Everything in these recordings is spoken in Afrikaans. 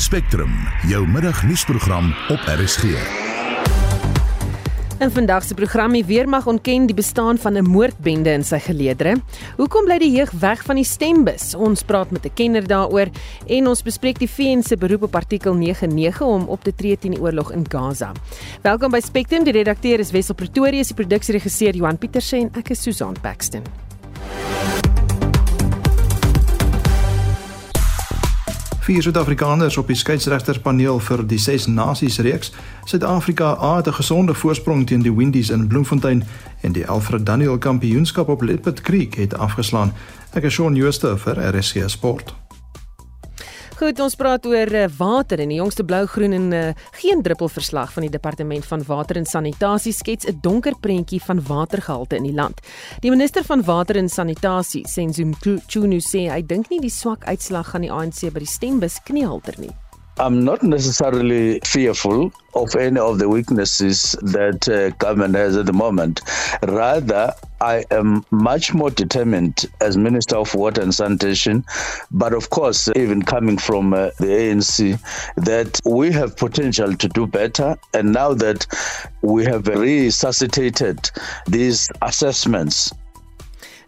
Spectrum, jou middagnuusprogram op RSG. In vandag se program die weermag ontken die bestaan van 'n moordbende in sy geleedere. Hoekom bly die jeug weg van die stembus? Ons praat met 'n kenner daaroor en ons bespreek die VN se beroep op artikel 99 om op te tree teen die oorlog in Gaza. Welkom by Spectrum. Die redakteur is Wessel Pretorius, die produksieregisseur Johan Pieterse en ek is Susan Paxton. Vier Suid-Afrikaners op die skeieregterspaneel vir die Ses Nasies reeks. Suid-Afrika het 'n gesonde voorsprong teen die Windies in Bloemfontein en die Alfred Daniel Kampioenskap op Leopard Creek het afgeslaan. Ek is Shaun Jooste vir RSG Sport. Goed, ons praat oor eh, water en die jongste blou-groen en uh, geen druppel verslag van die departement van water en sanitasie skets 'n donker prentjie van watergehalte in die land. Die minister van water en sanitasie, Senzum Chunu sê hy dink nie die swak uitslag gaan die ANC by die stembus kniehalter nie. I'm not necessarily fearful of any of the weaknesses that uh, government has at the moment. Rather, I am much more determined as Minister of Water and Sanitation, but of course, even coming from uh, the ANC, that we have potential to do better. And now that we have resuscitated these assessments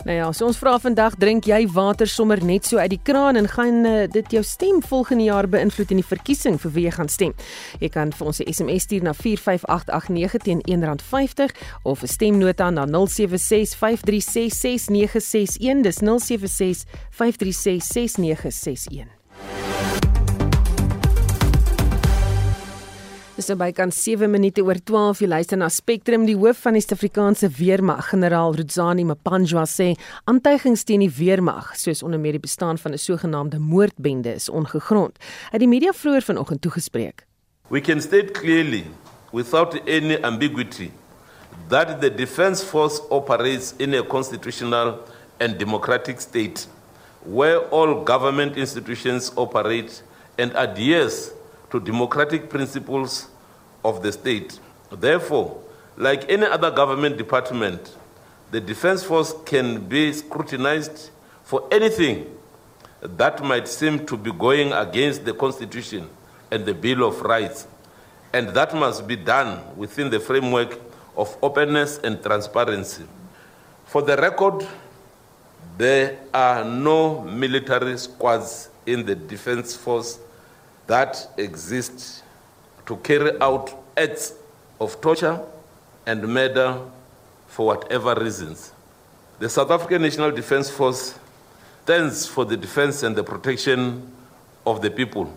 Nou ja, so ons vra vandag, drink jy water sommer net so uit die kraan en gaan uh, dit jou stem volgende jaar beïnvloed in die verkiesing vir wie jy gaan stem? Jy kan vir ons 'n SMS stuur na 45889 teen R1.50 of 'n stemnota na 0765366961. Dis 0765366961. Dis nou by kan 7 minute oor 12 jy luister na Spectrum die hoof van die Suid-Afrikaanse weermag generaal Rodzani Mapanjwa sê aantuigings teen die weermag soos onder meer die bestaan van 'n sogenaamde moordbende is ongegrond. Hy die media vroeër vanoggend toegespreek. We can state clearly without any ambiguity that the defense force operates in a constitutional and democratic state where all government institutions operate and adheres to democratic principles of the state. Therefore, like any other government department, the Defense Force can be scrutinized for anything that might seem to be going against the Constitution and the Bill of Rights. And that must be done within the framework of openness and transparency. For the record, there are no military squads in the Defense Force that exist to carry out acts of torture and murder for whatever reasons. The South African National Defence Force stands for the defence and the protection of the people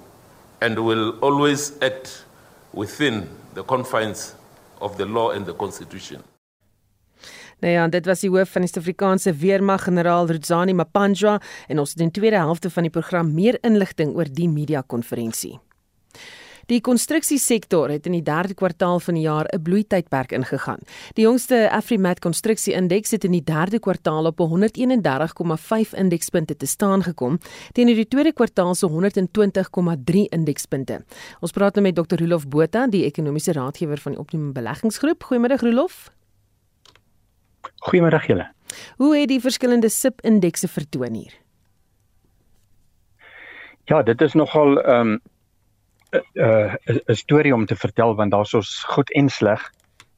and will always act within the confines of the law and the constitution. Nou ja, dit was die hoof van die Suid-Afrikaanse Weermag, generaal Rudzani Mapanjwa en ons het in die tweede helfte van die program meer inligting oor die media konferensie. Die konstruksiesektor het in die derde kwartaal van die jaar 'n bloeitydperk ingegaan. Die jongste Afrimat konstruksie-indeks het in die derde kwartaal op 131,5 indekspunte te staan gekom teenoor die tweede kwartaal se 120,3 indekspunte. Ons praat nou met Dr. Rolof Botha, die ekonomiese raadgewer van die Optimum Beleggingsgroep. Goeiemôre Rolof. Goeiemôre julle. Hoe het die verskillende SIP-indekse vertoon hier? Ja, dit is nogal ehm um, uh, 'n storie om te vertel want daar's ons goed en sleg.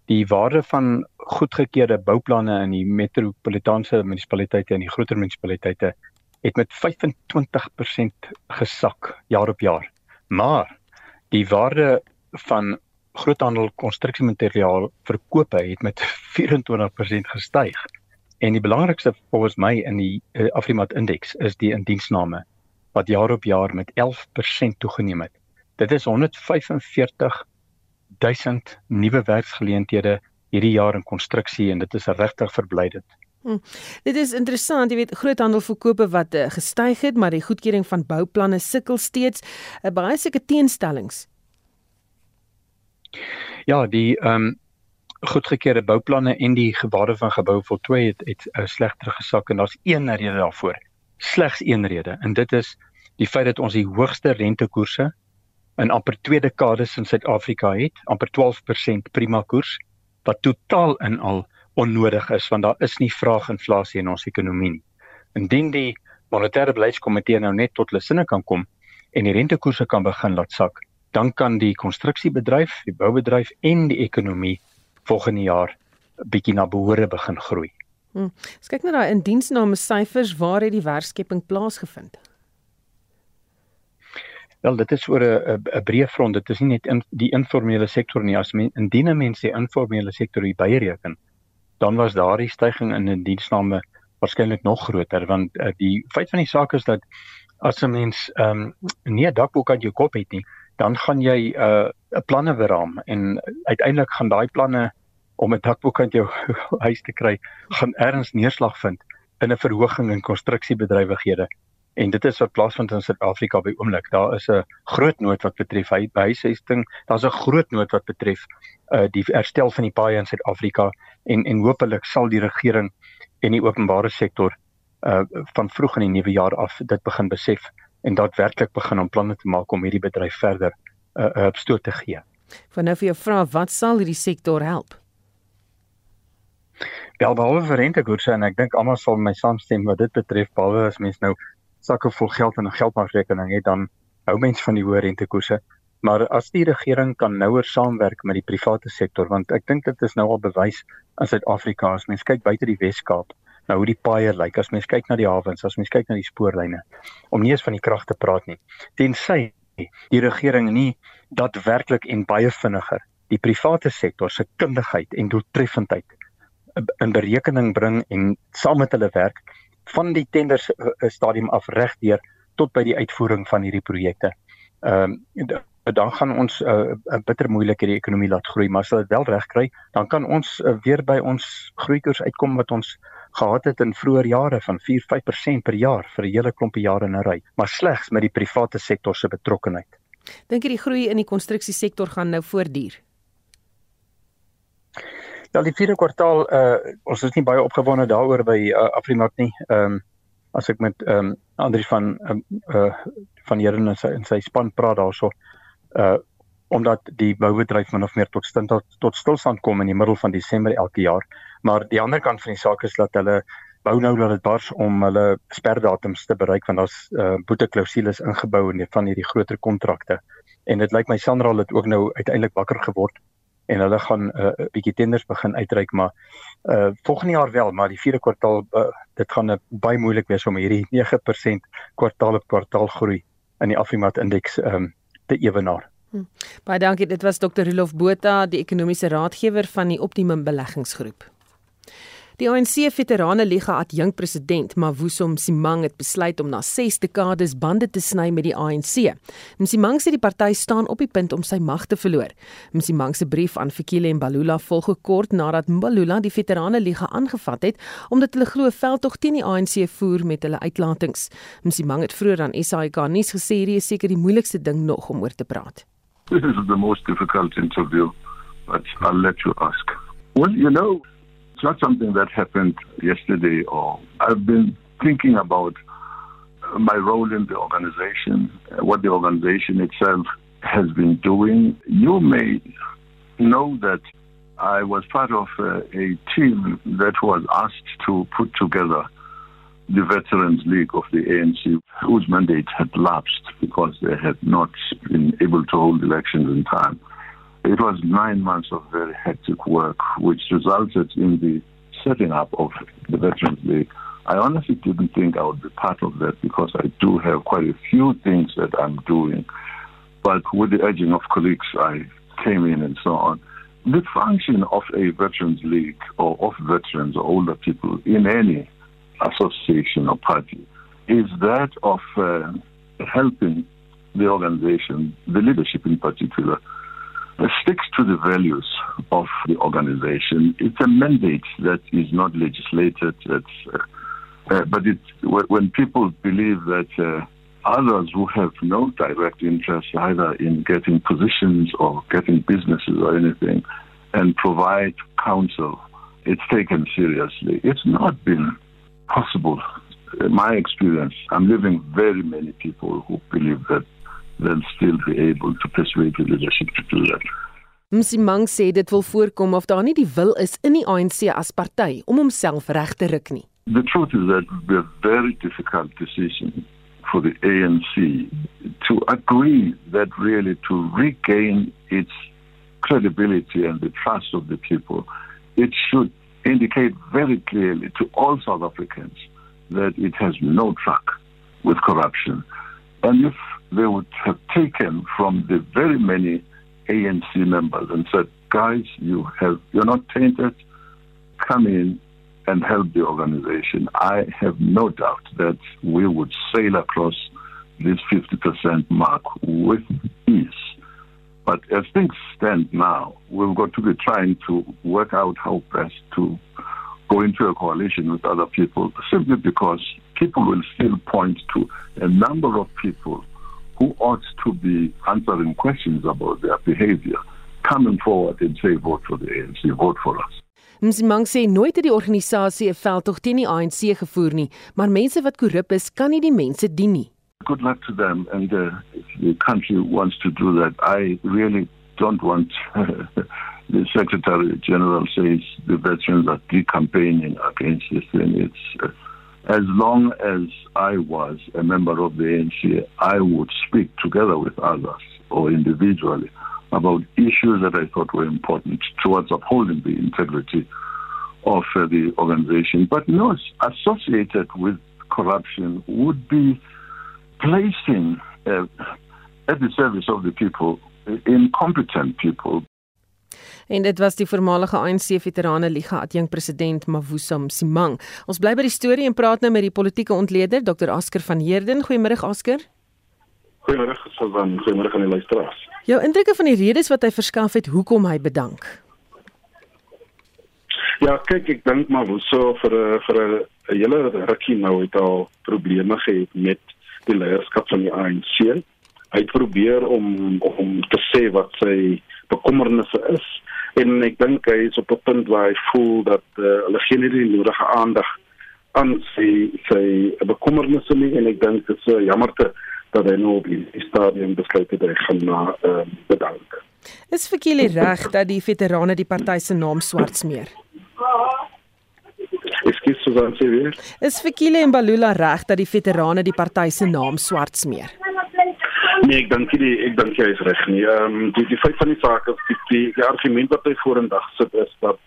Die waarde van goedgekeurde bouplanne in die metropolitaanse munisipaliteite en die groter munisipaliteite het met 25% gesak jaar op jaar. Maar die waarde van groothandel konstruksiemateriaal verkope het met 24% gestyg. En die belangrikste volgens my in die uh, Afrimat indeks is die indiensname wat jaar op jaar met 11% toegeneem het. Dit is 145 000 nuwe werksgeleenthede hierdie jaar in konstruksie en dit is regtig verblydend. Hm. Dit is interessant, jy weet groothandelverkope wat uh, gestyg het, maar die goedkeuring van bouplanne sukkel steeds. Uh, baie sulke teenstellings. Ja, die ehm um, goedgekeurde bouplanne en die gebare van gebou voltooi het het uh, slegter gesak en daar's een rede daarvoor. Slegs een rede en dit is die feit dat ons die hoogste rentekoerse in amper twee dekades in Suid-Afrika het, amper 12% prima koers wat totaal in al onnodig is want daar is nie vraaginflasie in ons ekonomie nie. Indien die monetêre beleidskomitee nou net tot hulle sinne kan kom en die rentekoerse kan begin laat sak, dan kan die konstruksiebedryf, die boubedryf en die ekonomie volgende jaar bietjie na behore begin groei. Hmm. As kyk na daai indiensname syfers, waar het die werkskepping plaasgevind? Wel, dit is oor 'n 'n breë front. Dit is nie net in die informele sektor nie. As men indien mense die informele sektor hier byreken, dan was daardie stygings in indiensname waarskynlik nog groter want uh, die feit van die saak is dat as 'n mens ehm um, nie 'n dakboek aan jou kop het nie, dan gaan jy 'n uh, planne beraam en uiteindelik gaan daai planne om 'n dakboek aan jou huis te kry, gaan erns neerslag vind in 'n verhoging in konstruksiebedrywighede. En dit is wat plaasvind in Suid-Afrika by oomblik. Daar is 'n groot nood wat betref huisvesting. Daar's 'n groot nood wat betref uh die herstel van die paaie in Suid-Afrika en en hopelik sal die regering en die openbare sektor uh van vroeg in die nuwe jaar af dit begin besef en daadwerklik begin om planne te maak om hierdie bedryf verder uh, uh stoot te gee. Van nou vir jou vra wat sal hierdie sektor help? Wel behalwe vir rentekoerse en ek dink almal sal my saamstem wat dit betref behalwe as mens nou sakke vol geld in 'n geldmarkrekening het dan hou mens van die hoë rentekoerse. Maar as die regering kan nouer saamwerk met die private sektor want ek dink dit is nou al bewys in Suid-Afrika as mens kyk buite die Wes-Kaap nou hoe die paaie lyk as mens kyk na die hawens as mens kyk na die spoorlyne om nie eens van die krag te praat nie tensy die regering nie daadwerklik en baie vinniger die private sektor se kundigheid en doeltreffendheid in berekening bring en saam met hulle werk van die tenders uh, stadium af regdeur tot by die uitvoering van hierdie projekte. Ehm um, dan gaan ons 'n uh, bitter moeilik hierdie ekonomie laat groei, maar as hulle dit wel reg kry, dan kan ons uh, weer by ons groeikoers uitkom wat ons gehad het in vroeë jare van 4-5% per jaar vir 'n hele klompie jare in 'n ry, maar slegs met die private sektor se betrokkenheid. Dink jy die groei in die konstruksiesektor gaan nou voortduur? Ja, die vierde kwartaal uh ons is nie baie opgewonde daaroor by uh, Afrimat nie. Ehm um, as ek met ehm um, Andri van um, uh van Here in sy in sy span praat daarso uh omdat die boubedryf min of meer tot stil tot, tot stilstand kom in die middel van Desember elke jaar. Maar die ander kant van die saak is dat hulle bou nou dat dit bars om hulle sperdatums te bereik want daar's uh boeteklousules ingebou in die, van hierdie groter kontrakte. En dit lyk my Sandra het ook nou uiteindelik wakker geword en hulle gaan 'n uh, bietjie tenders begin uitreik maar uh volgende jaar wel maar die vierde kwartaal uh, dit gaan uh, baie moeilik wees om hierdie 9% kwartaal op kwartaal groei in die Afrimat indeks um, te ewenaar. Hm. Baie dankie dit was Dr. Rolof Botha die ekonomiese raadgewer van die Optimum Beleggingsgroep. Die ANC Veterane Liga adjunk president Mavuso Msimang het besluit om na 6 dekades bande te sny met die ANC. Msimang sê die party staan op die punt om sy mag te verloor. Msimang se brief aan Fikile Mbalula volg kort nadat Mbalula die Veterane Liga aangevat het omdat hulle glo veldtog teen die ANC voer met hulle uitlatings. Msimang het vroeër aan SAK nuus gesê hierdie is seker die moeilikste ding nog om oor te praat. This is the most difficult interview, but I'll let you ask. Well, you know, It's not something that happened yesterday or I've been thinking about my role in the organization, what the organization itself has been doing. You may know that I was part of a, a team that was asked to put together the Veterans League of the ANC, whose mandate had lapsed because they had not been able to hold elections in time. It was nine months of very hectic work, which resulted in the setting up of the Veterans League. I honestly didn't think I would be part of that because I do have quite a few things that I'm doing. But with the urging of colleagues, I came in and so on. The function of a Veterans League or of veterans or older people in any association or party is that of uh, helping the organization, the leadership in particular, sticks to the values of the organization. It's a mandate that is not legislated. Uh, uh, but it, when people believe that uh, others who have no direct interest either in getting positions or getting businesses or anything and provide counsel, it's taken seriously. It's not been possible. In my experience, I'm living very many people who believe that they'll still be able to persuade the leadership to do that. Msimang sê dit wil voorkom of daar nie die wil is in die ANC as party om homself reg te ruk nie. The truth is that the very difficult decision for the ANC to agree that really to regain its credibility and the trust of the people, it should indicate very clearly to all South Africans that it has no track with corruption. And if they would have taken from the very many ANC members and said, guys, you have, you're not tainted, come in and help the organization. I have no doubt that we would sail across this 50% mark with ease. But as things stand now, we've got to be trying to work out how best to go into a coalition with other people simply because people will still point to a number of people who ought to be answering questions about their behavior coming forward and say vote for the ANC, vote for us. Msimang sê nooit het die organisasie 'n veldtog teen die ANC gevoer nie, maar mense wat korrup is, kan nie die mense dien nie. Good luck to them and uh, the country wants to do that. I really don't want the Secretary General says the veterans are de-campaigning against this thing. It's uh, as long as I was a member of the ANC, I would speak together with others or individually about issues that I thought were important towards upholding the integrity of uh, the organization. But no, associated with corruption would be placing uh, at the service of the people incompetent people En dit was die voormalige ANC veterane liga adjunk president Mavusa Msimang. Ons bly by die storie en praat nou met die politieke ontleder Dr. Asker van Heerden. Goeiemôre Asker. Goeiemôre Susan, goeiemôre aan die luisteraars. Jou indrukke van die redes wat hy verskaf het, hoekom hy bedank? Ja, kyk, ek dink maar so vir vir 'n hele rukkie nou het al probleme gehad met die leierskap van die ANC. Hy het probeer om om te sê wat sy bekommernisse is en ek dink hy is op 'n punt waar hy voel dat uh, hulle geen die nodige aandag aan sy sy bekommernisse nie en ek dink dit is uh, jammer te dat hy nou op die stadium besluit het hy gaan na uh, bedank. Is Fikile reg dat die veterane die party se naam swart smeer? Ekskuus Susan sê weer. Is Fikile en Balula reg dat die veterane die party se naam swart smeer? Nee, ek dink nie ek dink jy is reg nie. Ehm um, die die feit van die saak is die, die, die argument wat hy vorendag sit is dat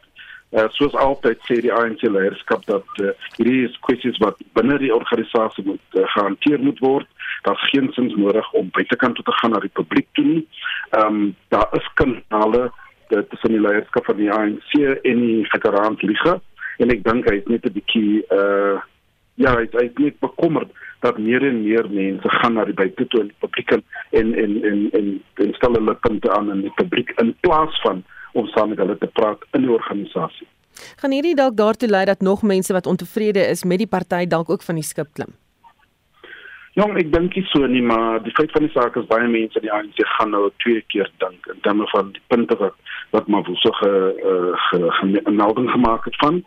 uh, soos altyd sê die ANC leierskap dat uh, hierdie is kwessies wat binne die organisasie moet uh, gehanteer moet word. Daar's geen sins nodig om buitekant toe te gaan na die publiek toe nie. Ehm um, daar is kanale tussen die leierskap van die ANC en die veteraanliga en ek dink hy het net 'n bietjie uh ja, hy hy is net bekommerd dat meer en meer mense gaan na die buite toe in die publiek en en en en en stel hulle punte aan in die publiek in plaas van om saam met hulle te praat in die organisasie. Gaan hierdie dalk daartoe lei dat nog mense wat ontevrede is met die party dalk ook van die skip klim? Jong, ek dink nie so nie, maar die feit van die saak is baie mense in die ANC gaan nou twee keer dink in terme van die punte wat wat Mavuso ge, uh, ge, ge, 'n melding gemaak het van.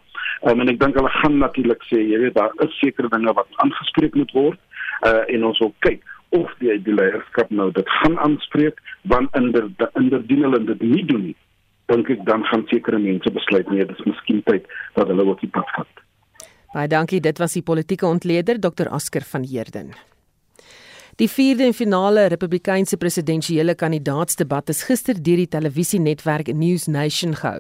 Um, en ek dink hulle gaan natuurlik sê, jy weet, daar is sekere dinge wat aangespreek moet word. Uh en ons wil kyk of die die leierskap nou dit gaan aanspreek, want inder indien hulle dit nie doen nie, dink ek dan gaan sekere mense besluit nee, dis miskien tyd dat hulle ook die pad vat. Baie dankie, dit was die politieke ontleder Dr. Asker van Heerden. Die vierde en finale Republikeinse presidentsiële kandidaatsdebat is gister deur die televisienetwerk News Nation gehou.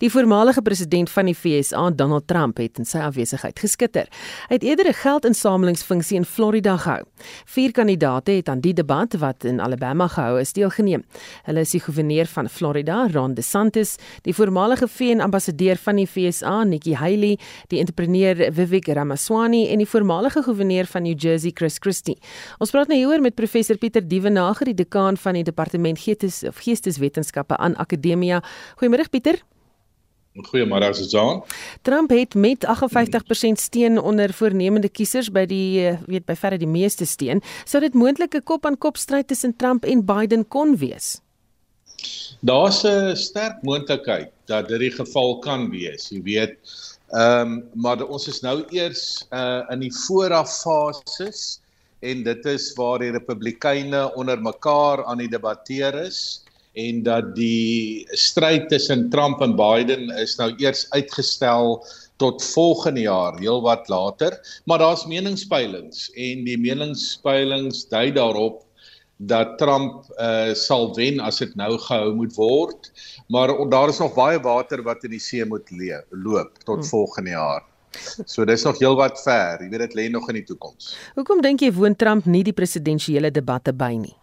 Die voormalige president van die VSA, Donald Trump, het in sy afwesigheid geskitter. Hy het eerder 'n geldinsamelingsfunksie in Florida gehou. Vier kandidaate het aan die debat wat in Alabama gehou is deelgeneem. Hulle is die goewerneur van Florida, Ron DeSantis, die voormalige VN-ambassadeur van die VSA, Nikki Haley, die entrepreneur Vivek Ramaswamy en die voormalige goewerneur van New Jersey, Chris Christie. Ons praat hieroor met professor Pieter Dievenager, die dekaan van die departement Geestes of Geesteswetenskappe aan Akademia. Goeiemôre Pieter. Goeiemôre Susan. Trump het met 58% steun onder voornemende kiesers by die eh, weet by verre die meeste steun. Sou dit moontlik 'n kop-aan-kop stryd tussen Trump en Biden kon wees? Daar's 'n sterk moontlikheid dat dit die geval kan wees. Jy weet, ehm um, maar ons is nou eers uh in die vooraffases en dit is waar die republikeine onder mekaar aan die debatteer is en dat die stryd tussen Trump en Biden is nou eers uitgestel tot volgende jaar, heelwat later, maar daar's meningspeilings en die meningspeilings dui daarop dat Trump uh, sal wen as dit nou gehou moet word, maar daar is nog baie water wat in die see moet loop tot hmm. volgende jaar. So dis nog heelwat ver. Jy weet dit lê nog in die toekoms. Hoekom dink jy woon Trump nie die presidensiële debatte by nie?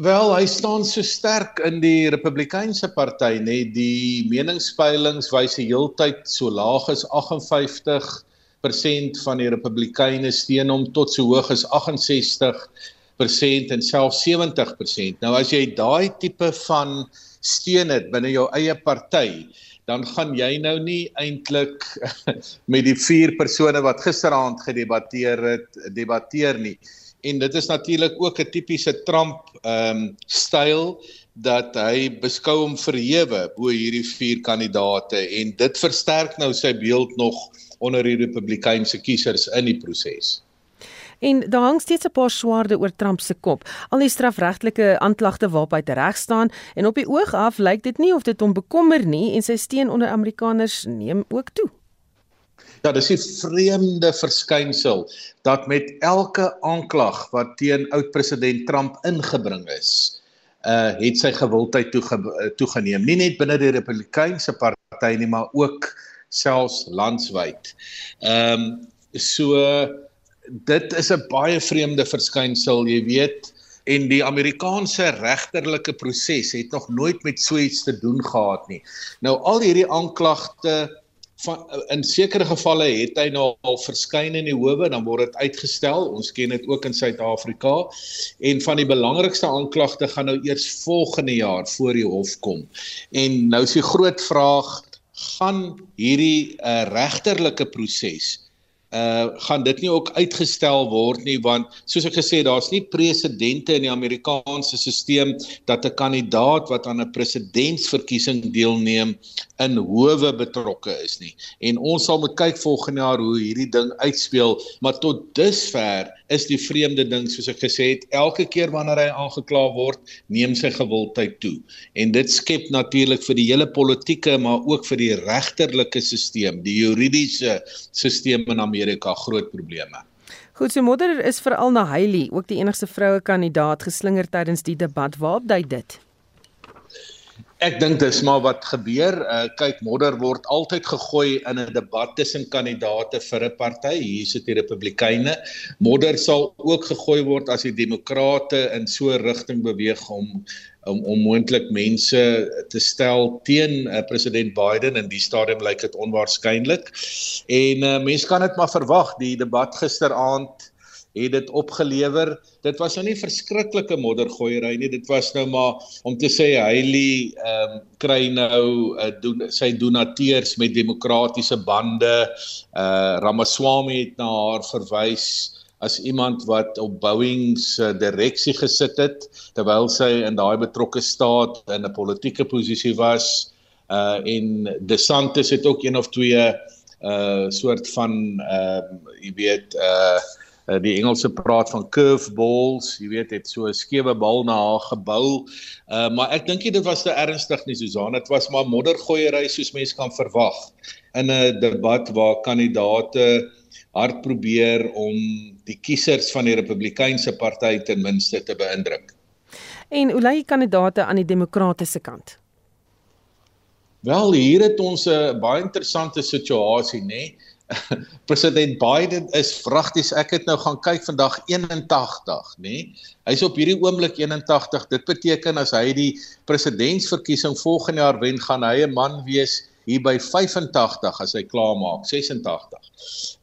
Wel, hy staan so sterk in die Republikeinse party, nê, nee, die meningspeilings wys die heeltyd so laag as 58% van die Republikeine steun hom tot so hoog as 68% en selfs 70%. Nou as jy daai tipe van steun het binne jou eie party, dan gaan jy nou nie eintlik met die vier persone wat gisteraand gedebatteer het debatteer nie en dit is natuurlik ook 'n tipiese Trump ehm um, styl dat hy beskou hom verhewe bo hierdie vier kandidaate en dit versterk nou sy beeld nog onder die Republikeinse kiesers in die proses. En daar hang steeds 'n paar swaarde oor Trump se kop. Al die strafregtelike aanklagte waarop hy tereg staan en op die oog af lyk dit nie of dit hom bekommer nie en sy steun onder Amerikaners neem ook toe. Ja, dis 'n vreemde verskynsel dat met elke aanklag wat teen oud-president Trump ingebring is, uh het sy gewildheid toege, toegeneem, nie net binne die Republikeinse party nie, maar ook selfs landwyd. Ehm um, so dit is 'n baie vreemde verskynsel, jy weet, en die Amerikaanse regterlike proses het nog nooit met so iets te doen gehad nie. Nou al hierdie aanklagte van in sekere gevalle het hy nou al verskyn in die howe dan word dit uitgestel. Ons ken dit ook in Suid-Afrika. En van die belangrikste aanklagte gaan nou eers volgende jaar voor die hof kom. En nou is die groot vraag gaan hierdie uh, regterlike proses uh gaan dit nie ook uitgestel word nie want soos ek gesê daar's nie presedente in die Amerikaanse stelsel dat 'n kandidaat wat aan 'n presidentsverkiesing deelneem in howe betrokke is nie. En ons sal moet kyk volgende jaar hoe hierdie ding uitspeel maar tot dusver is die vreemde ding soos ek gesê het elke keer wanneer hy aangekla word neem sy gewildheid toe en dit skep natuurlik vir die hele politieke maar ook vir die regterlike stelsel die juridiese stelsel in Amerika groot probleme. Goed, so modder is veral na Hailey, ook die enigste vroue kandidaat geslinger tydens die debat. Waarop dui dit? Ek dink dis maar wat gebeur. Uh kyk, modder word altyd gegooi in 'n debat tussen kandidaate vir 'n party. Hier sit die Republikeine. Modder sal ook gegooi word as die Demokrate in so 'n rigting beweeg om om om moontlik mense te stel teen uh, president Biden in die stadium lyk dit onwaarskynlik. En uh, mense kan dit maar verwag. Die debat gisteraand het dit opgelewer. Dit was nou nie verskriklike moddergooiery nie. Dit was nou maar om te sê Hailey ehm um, kry nou uh, doen sy donateurs met demokratiese bande. Uh Ramaswamy het na haar verwys as iemand wat op Boeing se direksie gesit het terwyl sy in daai betrokke staat in 'n politieke posisie was uh en DeSantis het ook een of twee uh soort van uh jy weet uh die Engelse praat van curveballs, jy weet het so 'n skewe bal na haar gebou. Uh maar ek dink dit was te ernstig nie Susan, dit was maar moddergooiery soos mense kan verwag in 'n debat waar kandidaate hard probeer om die kiesers van die Republikeinse party ten minste te beïndruk. En hoe lê die kandidaate aan die demokratiese kant? Wel, hier het ons 'n baie interessante situasie, nê? President Biden is vragties. Ek het nou gaan kyk vandag 81, nê? Hy's op hierdie oomblik 81. Dit beteken as hy die presidentsverkiesing volgende jaar wen, gaan hy 'n man wees hier by 85 as hy klaar maak 86.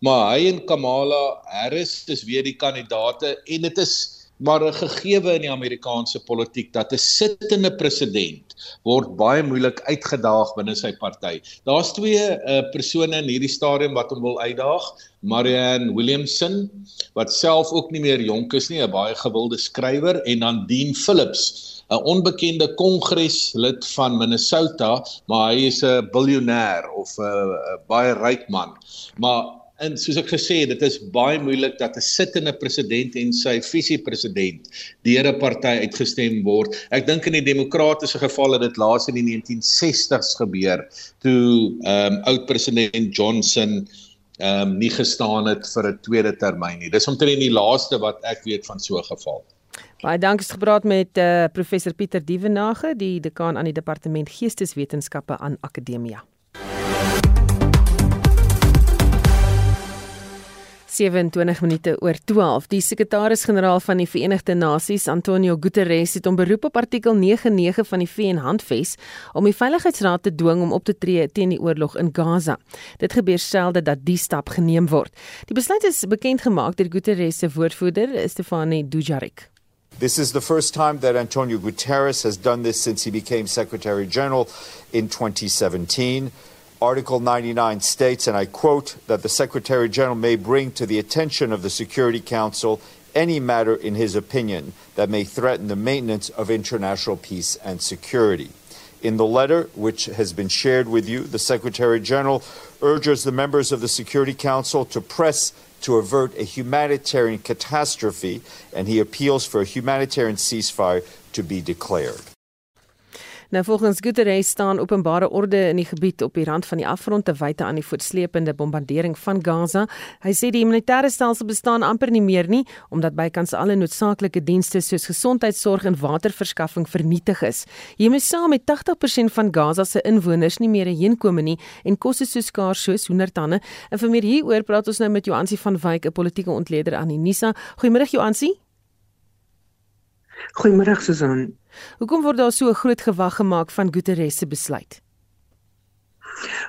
Maar hy en Kamala Harris is weer die kandidaate en dit is maar 'n gegewe in die Amerikaanse politiek dat 'n sittende president word baie moeilik uitgedaag binne sy party. Daar's twee uh, persone in hierdie stadium wat hom wil uitdaag. Marianne Williamson wat self ook nie meer jonk is nie, 'n baie gewilde skrywer en dan Dean Phillips 'n onbekende kongreslid van Minnesota, maar hy is 'n biljoenêr of 'n baie ryk man. Maar En soos ek gesê het, dit is baie moeilik dat 'n sittende president en sy visiepresident deur 'n party uitgestem word. Ek dink in die demokratiese geval het dit laas in die 1960s gebeur toe ehm um, oud president Johnson ehm um, nie gestaan het vir 'n tweede termyn nie. Dis omtrent die laaste wat ek weet van so 'n geval. Baie dankie het gepraat met uh, professor Pieter Dievenage, die dekaan aan die departement Geesteswetenskappe aan Akademia. 27 minute oor 12. Die sekretaris-generaal van die Verenigde Nasies, Antonio Guterres, het hom beroep op artikel 99 van die VN-handves om die Veiligheidsraad te dwing om op te tree teen die oorlog in Gaza. Dit gebeur selde dat die stap geneem word. Die besluit is bekend gemaak deur Guterres se woordvoerder, Stefanie Dujarric. This is the first time that Antonio Guterres has done this since he became Secretary General in 2017. Article 99 states, and I quote, that the Secretary General may bring to the attention of the Security Council any matter in his opinion that may threaten the maintenance of international peace and security. In the letter, which has been shared with you, the Secretary General urges the members of the Security Council to press to avert a humanitarian catastrophe, and he appeals for a humanitarian ceasefire to be declared. Nou volgens Guterres staan openbare orde in die gebied op die rand van die afgrond te wyte aan die voortsleepende bombardering van Gaza. Hy sê die humanitêre stelsel bestaan amper nie meer nie omdat bykans alle noodsaaklike dienste soos gesondheidsorg en waterverskaffing vernietig is. Hiermee saam met 80% van Gaza se inwoners nie meer heenkom nie en kos is so skaars soos hoendertande. En vir meer hieroor praat ons nou met Joansi van Wyk, 'n politieke ontleder aan die NISA. Goeiemôre Joansi. Goeiemôre Susan. Hoekom word daar so groot gewag gemaak van Guterres se besluit?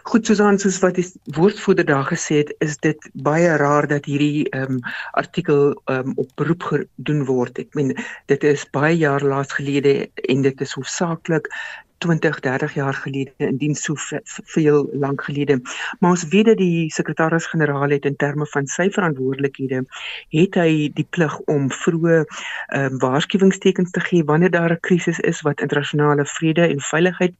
Goed Susan, soos wat die woordvoerder daar gesê het, is dit baie raar dat hierdie ehm um, artikel ehm um, op beroep gedoen word. Ek meen dit is baie jaar laas gelede en dit is hoofsaaklik 20, 30 jaar gelede in diens so veel lank gelede. Maar ons weet dat die sekretaris-generaal het in terme van sy verantwoordelikhede het hy die plig om vroeë ehm um, waarskuwingstekens te gee wanneer daar 'n krisis is wat internasionale vrede en veiligheid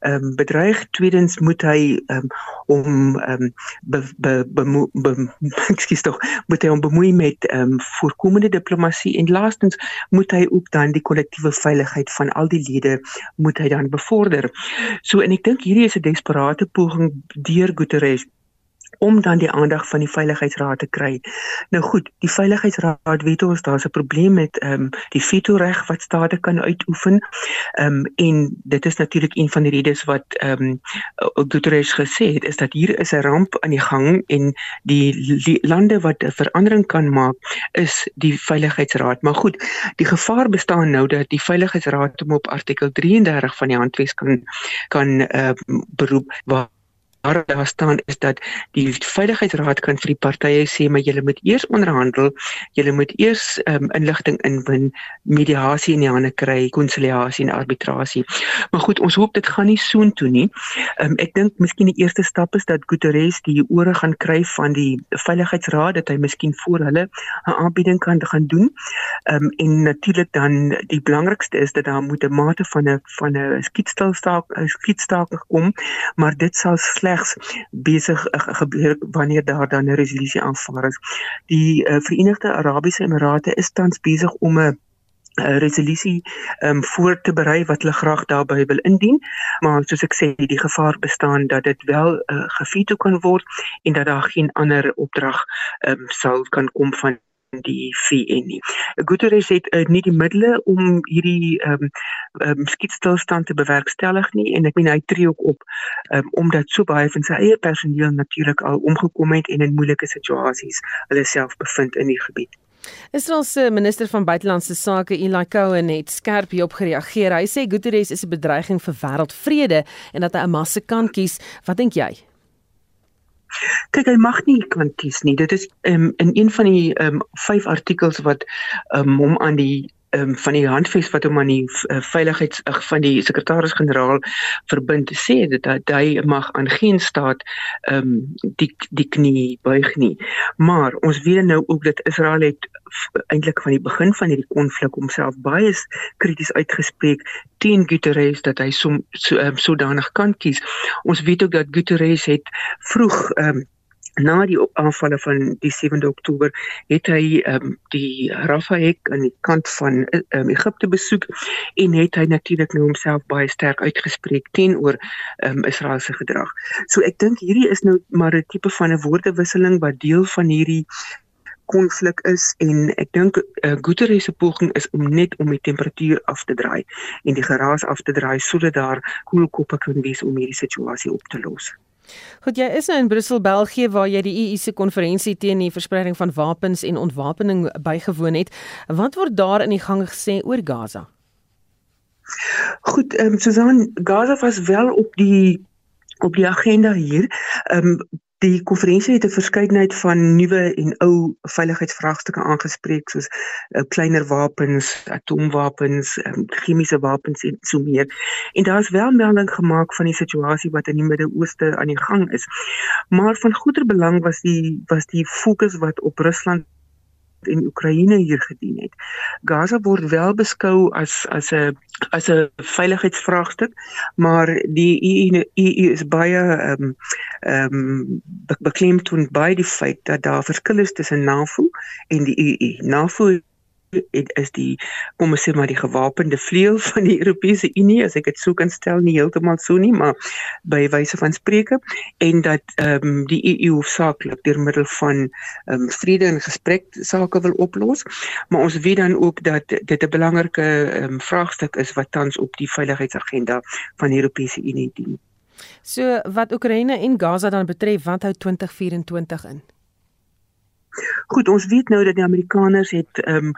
ehm um, bedreig. Tweedens moet hy ehm um, om ehm um, be, be, be, be, ekskuus tog moet hy om bemoei met ehm um, voorkomende diplomatie en laastens moet hy ook dan die kollektiewe veiligheid van al die lede moet hy dan bevorder. So en ek dink hierdie is 'n desperate poging deur Guterres om dan die aandag van die veiligheidsraad te kry. Nou goed, die veiligheidsraad weet ons daar's 'n probleem met ehm um, die veto reg wat state kan uitoefen. Ehm um, en dit is natuurlik een van die redes wat ehm um, Guterres gesê het is dat hier is 'n ramp aan die gang en die, die lande wat 'n verandering kan maak is die veiligheidsraad. Maar goed, die gevaar bestaan nou dat die veiligheidsraad hom op artikel 33 van die handves kan kan ehm uh, beroep waar waar daar staan is dat die veiligheidsraad kan vir die partye sê maar julle moet eers onderhandel, julle moet eers um, inligting inwin, mediasie in die hande kry, konsiliasie en arbitrasie. Maar goed, ons hoop dit gaan nie soontoe nie. Um, ek dink miskien die eerste stap is dat Guterres die ore gaan kry van die veiligheidsraad dat hy miskien voor hulle 'n aanbieding kan gaan doen. Um, en natuurlik dan die belangrikste is dat daar moet 'n mate van 'n van 'n skietstilstaak 'n skietstaking kom, maar dit sal slegs slegs besig uh, gebeur wanneer daar dan 'n resolusie aanvaar is. Die uh, Verenigde Arabiese Emirate is tans besig om 'n 'n resolusie um, voor te berei wat hulle graag daarbey wil indien maar soos ek sê die gevaar bestaan dat dit wel uh, geveto kan word en dat daar geen ander opdrag um, sal kan kom van die VN nie. Guterres het uh, nie die middele om hierdie ehm um, um, skietstilstand te bewerkstellig nie en ek meen hy tree ook op um, omdat so baie van sy eie personeel natuurlik al omgekom het en in moeilike situasies hulle self bevind in die gebied. Israel se minister van buitelandse sake Eli Cohen het skerp hierop gereageer. Hy sê Guterres is 'n bedreiging vir wêreldvrede en dat hy 'n masse kan kies. Wat dink jy? Kyk, hy mag nie kan kies nie. Dit is um, in een van die um, vyf artikels wat um, hom aan die um, van die handves wat hom aan die uh, veiligheids uh, van die sekretaris-generaal verbind sê dit dat hy mag aan geen staat ehm um, die die knie buig nie. Maar ons weet nou ook dat Israel het eintlik van die begin van hierdie konflik homself baie krities uitgespreek teen Guterres dat hy so so um, sodanig kan kies. Ons weet ook dat Guterres het vroeg ehm um, na die aanvalle van die 7de Oktober het hy um, die Rafah-hek aan die kant van um, Egipte besoek en het hy natuurlik nou homself baie sterk uitgespreek teenoor um, Israel se gedrag. So ek dink hierdie is nou maar 'n tipe van 'n woordewisseling wat deel van hierdie konflik is en ek dink uh, Guterres se poging is om net om die temperatuur af te draai en die geraas af te draai sodat daar koelkoppe kan wees om hierdie situasie op te los. Goed, jy is nou in Brussel, België waar jy die EU se konferensie teen die verspreiding van wapens en ontwapening bygewoon het. Wat word daar in die gang gesê oor Gaza? Goed, ehm um, Susan, Gaza was wel op die op die agenda hier. Ehm um, Die konferensie het 'n verskeidenheid van nuwe en ou veiligheidsvraagstukke aangespreek soos uh, kleiner wapens, atoomwapens, um, chemiese wapens en so meer. En daar is wel melding gemaak van die situasie wat in die Midde-Ooste aan die gang is. Maar van groter belang was die was die fokus wat op Rusland en Oekraïne hier gedien het. Gaza word wel beskou as as 'n as 'n veiligheidsvraagstuk, maar die EU, EU is baie ehm um, ehm um, beklemtoon by die feit dat daar verskille is tussen NAVO en die EU. NAVO dit is die kom ons sê maar die gewapende vleuel van die Europese Unie as ek dit sou kan stel nie heeltemal so nie maar by wyse van spreuke en dat ehm um, die EU hoofsaaklik deur middel van ehm um, vrede en gesprek sake wil oplos maar ons weet dan ook dat dit 'n belangrike ehm um, vraagstuk is wat tans op die veiligheidsagenda van die Europese Unie dien. So wat Oekraïne en Gaza dan betref, wat hou 2024 in? Goed, ons weet nou dat die Amerikaners het ehm um,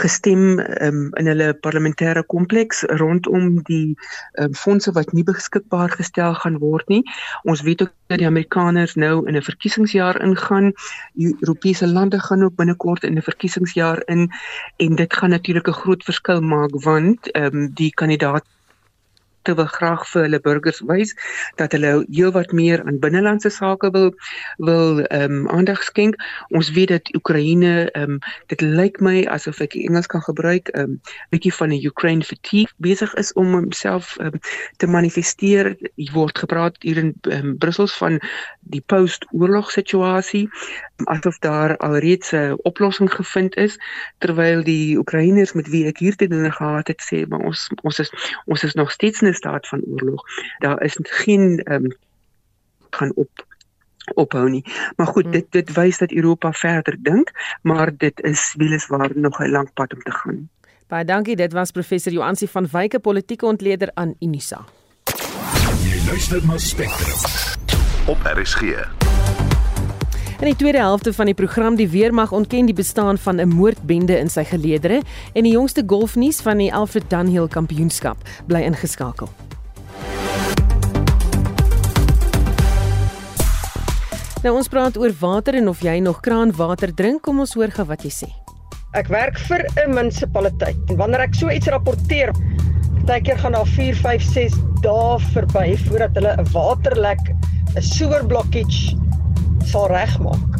gestem ehm um, in hulle parlementêre kompleks rondom die ehm um, fondse wat nie beskikbaar gestel gaan word nie. Ons weet ook dat die Amerikaners nou in 'n verkiesingsjaar ingaan. Europese lande gaan ook binnekort in 'n verkiesingsjaar in en dit gaan natuurlik 'n groot verskil maak want ehm um, die kandidaat te wil graag vir hulle burgers wys dat hulle heelwat meer aan binnelandse sake wil wil ehm um, aandag skenk. Ons weet dat Oekraïne ehm um, dit lyk my asof ek Engels kan gebruik 'n um, bietjie van 'n Ukraine fatigue besig is om homself um, te manifesteer. Hier word gepraat hier in um, Brussel van die post-oorlog situasie asof daar alreeds 'n oplossing gevind is terwyl die Oekraïners met wie ek hier te doen gehad het sê maar ons ons is ons is nog steeds 'n staat van oorlog. Daar is geen ehm um, gaan op ophou nie. Maar goed, hmm. dit dit wys dat Europa verder dink, maar dit is weliswaar nog 'n lang pad om te gaan. Baie dankie, dit was professor Joansi van Wyke, politieke ontleder aan Unisa. Jy luister na Spectrum op RSG. In die tweede helfte van die program die weermag ontken die bestaan van 'n moordbende in sy geleedere en die jongste golfnuus van die Alfred Dunhill Kampioenskap bly ingeskakel. Nou ons praat oor water en of jy nog kraanwater drink, kom ons hoor gou wat jy sê. Ek werk vir 'n munisipaliteit en wanneer ek so iets rapporteer, partykeer gaan daar 4, 5, 6 dae verby voordat hulle 'n waterlek, 'n sewer blockage sal regmaak.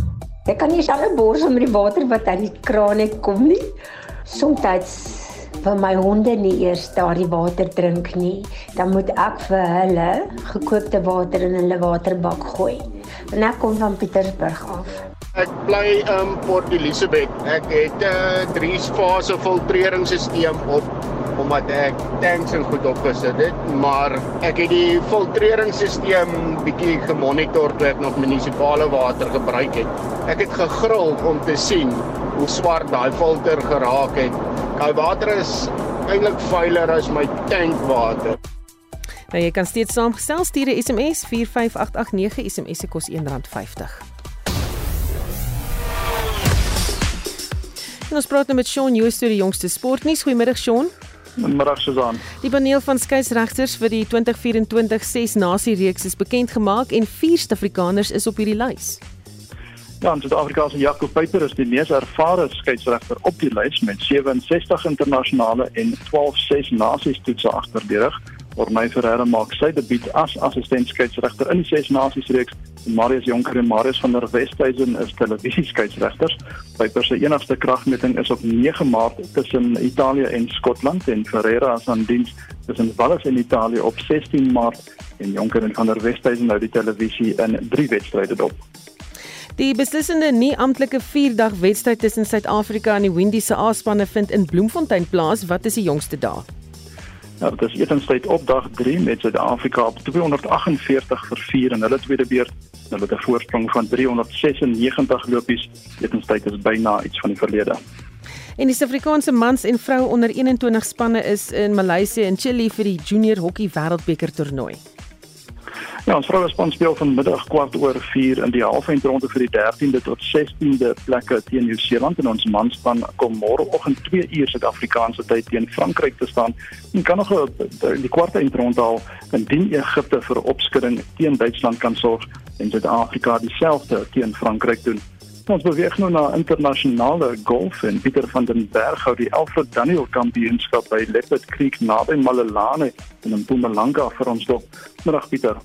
Ek kan nie selfe borsel met die water wat uit die kraan net kom nie. Soms wil my honde nie eers daardie water drink nie. Dan moet ek vir hulle gekookte water in hulle waterbak gooi. En ek kom van Pietersburg af. Ek bly in Port Elizabeth. Ek het 'n uh, drie fase filtreringsstelsel op omdat ek tanks en goed opgesit het, maar ek het die filtreringsstelsel bietjie gemonitor toe ek nog munisipale water gebruik het. Ek het gegril om te sien hoe swart daai filter geraak het. Daai water is eintlik vuiler as my tankwater. Nou jy kan steeds saamgestel stuur 'n SMS 45889 SMS se kos R1.50. En ons praat nou met Shaun Jooste, die jongste sportnuus. Goeiemiddag Shaun. Middag Susan. Die paneel van skeieregters vir die 2024 6 nasie reeks is bekend gemaak en vier Suid-Afrikaners is op hierdie lys. Ja, Suid-Afrika se Jaco Pieter is die mees ervare skeieregter op die lys met 67 internasionale en 12 6 nasies toetse agter die rug. Ormay Ferreira maak sy debuut as assistent skeieregter in die ses nasies reeks. Marius Jonker en Marius van der Westhuizen is televisie skeieregters. Piper se enigste kragmeting is op 9 Maart tussen Italië en Skotland en Ferreira is aan diens tussen Wales en Italië op 16 Maart en Jonker en van der Westhuizen nou die televisie in drie wedstryde dop. Die beslissende nie amptelike 4-dag wedstryd tussen Suid-Afrika en die Windies se A-spanne vind in Bloemfontein plaas. Wat is die jongste dae? Ja, dit is etenstyd op dag 3 met Suid-Afrika op 248 vir 4 in hulle tweede beurt. Hulle het 'n voorsprong van 396 lopies. Etenstyd is byna iets van die verlede. En die Suid-Afrikaanse mans en vroue onder 21 spanne is in Maleisië en Chili vir die Junior Hokkie Wêreldbeker toernooi. Ja, ons vroue span speel vanmiddag kwart oor 4 in die halfeindronde vir die 13de tot 16de plekke teen Nieu-Seeland en ons manspan kom môreoggend 2 uur Suid-Afrikaanse tyd teen Frankryk te staan. En kan nog die kwart eindronde al indien Egipte vir opskudding teen Duitsland kan sorg en Suid-Afrika dieselfde teen Frankryk doen. Ons beweeg nou na internasionale golf en Pieter van den Berg hou die Alfred Daniel Kampioenskap by Leopard Creek naby Malelane in Mpumalanga vir ons dop. Middag Pieter.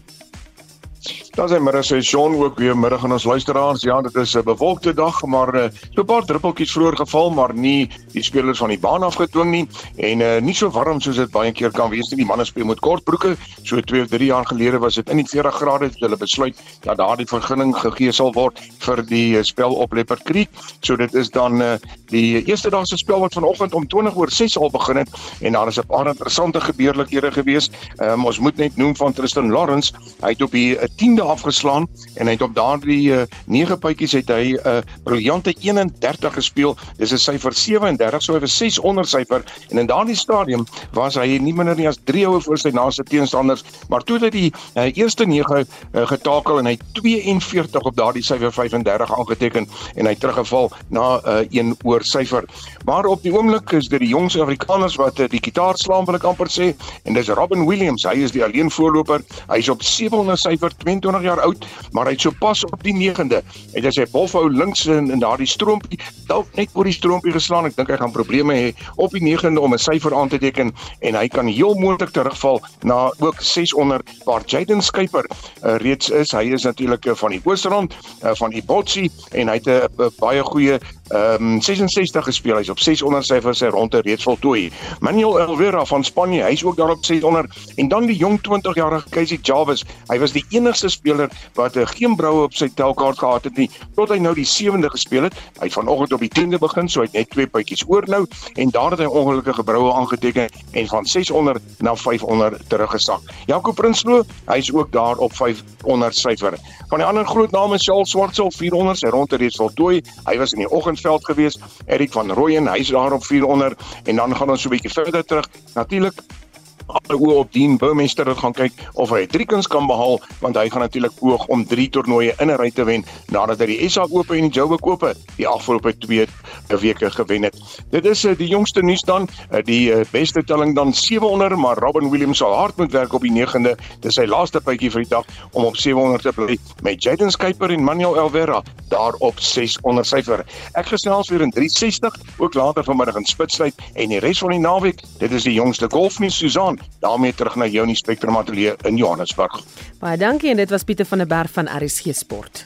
Dan sê middag sê Sean ook weer middag aan ons luisteraars. Ja, dit is 'n bewolkte dag, maar uh, so 'n paar druppeltjies vroeër geval, maar nie die spelers van die baan afgedwing nie en uh, nie so warm soos dit baie keer kan wees nie. Die manne speel met kort broeke. So 2 of 3 jaar gelede was dit in die 40 grade het hulle besluit dat daardie vergunning gegee sal word vir die uh, spel op Leopard Creek. So dit is dan uh, die eerste dag se spel wat vanoggend om 20 oor 6 al begin het en daar is 'n paar interessante gebeurlikhede gewees. Um, ons moet net noem van Tristan Lawrence. Hy het op die 10de afgeslaan en hy het op daardie uh, 9 puitjies het hy 'n uh, briljante 31 gespeel. Dis 'n syfer 37, so hy was 6 onder syfer en in daardie stadium was hy nie minder nie as 3 houe voor sy naaste teenstanders, maar toe het hy uh, eerste 9 uh, getakel en hy 42 op daardie syfer 35 aangeteken en hy teruggeval na 'n uh, 1 oor syfer. Maar op die oomblik is dit die jong Suid-Afrikaners wat uh, die gitaar slaan wil ek amper sê en dis Robin Williams. Hy is die alleen voorloper. Hy's op 700 syfer 22 jaar oud, maar hy het sopas op die 9de het hy sy bolhou links in, in daardie stroompie dalk net oor die stroompie geslaan. Ek dink hy gaan probleme hê op die 9de om 'n syfer aan te teken en hy kan heel moontlik terugval na ook 600 waar Jaden Skyper uh, reeds is. Hy is natuurlik uh, van die Oosrand uh, van die Botsi en hy het 'n baie goeie Ehm um, 66 gespeel. Hy's op 600 syfers sy ronde reeds voltooi. Manuel Elvira van Spanje, hy's ook daar op 600 en dan die jong 20-jarige Casey Jarvis. Hy was die enigste speler wat uh, geen broue op sy telkaart gehad het nie tot hy nou die 7de gespeel het. Hy het vanoggend op die 10de begin, so hy het net twee puitjies oor nou en daar het hy ongelukkige broue aangeteken en van 600 na 500 teruggesak. Jaco Prinsloo, hy's ook daar op 500 syfer. Van die ander groot name is Charles Swartsel 400 sy ronde reeds voltooi. Hy was in die oggendveld gewees. Erik van Rooyen, hy's daar op 400 en dan gaan ons so 'n bietjie verder terug. Natuurlik alle oë op Dean Burmester wat gaan kyk of hy drie kuns kan behaal want hy gaan natuurlik poog om drie toernooie in 'n ry te wen nadat hy die SA Ope en die Joburg Ope die afgelope 2 weke gewen het. Dit is uh, die jongste nuus dan, uh, die uh, beste telling dan 700, maar Robin Williams sal hard moet werk op die 9de. Dis sy laaste puitjie vir die dag om op 700 te bly met Jaden Skyper en Manuel Elvera daar op 600 syfer. Ek gesels weer in 360 ook later vanmiddag in Spitsbergen en die res van die naweek. Dit is die jongste golfnuus Susan daarmee terug na jou in die Spectrum Ateljee in Johannesburg. Baie dankie en dit was Pieter van der Berg van RSG Sport.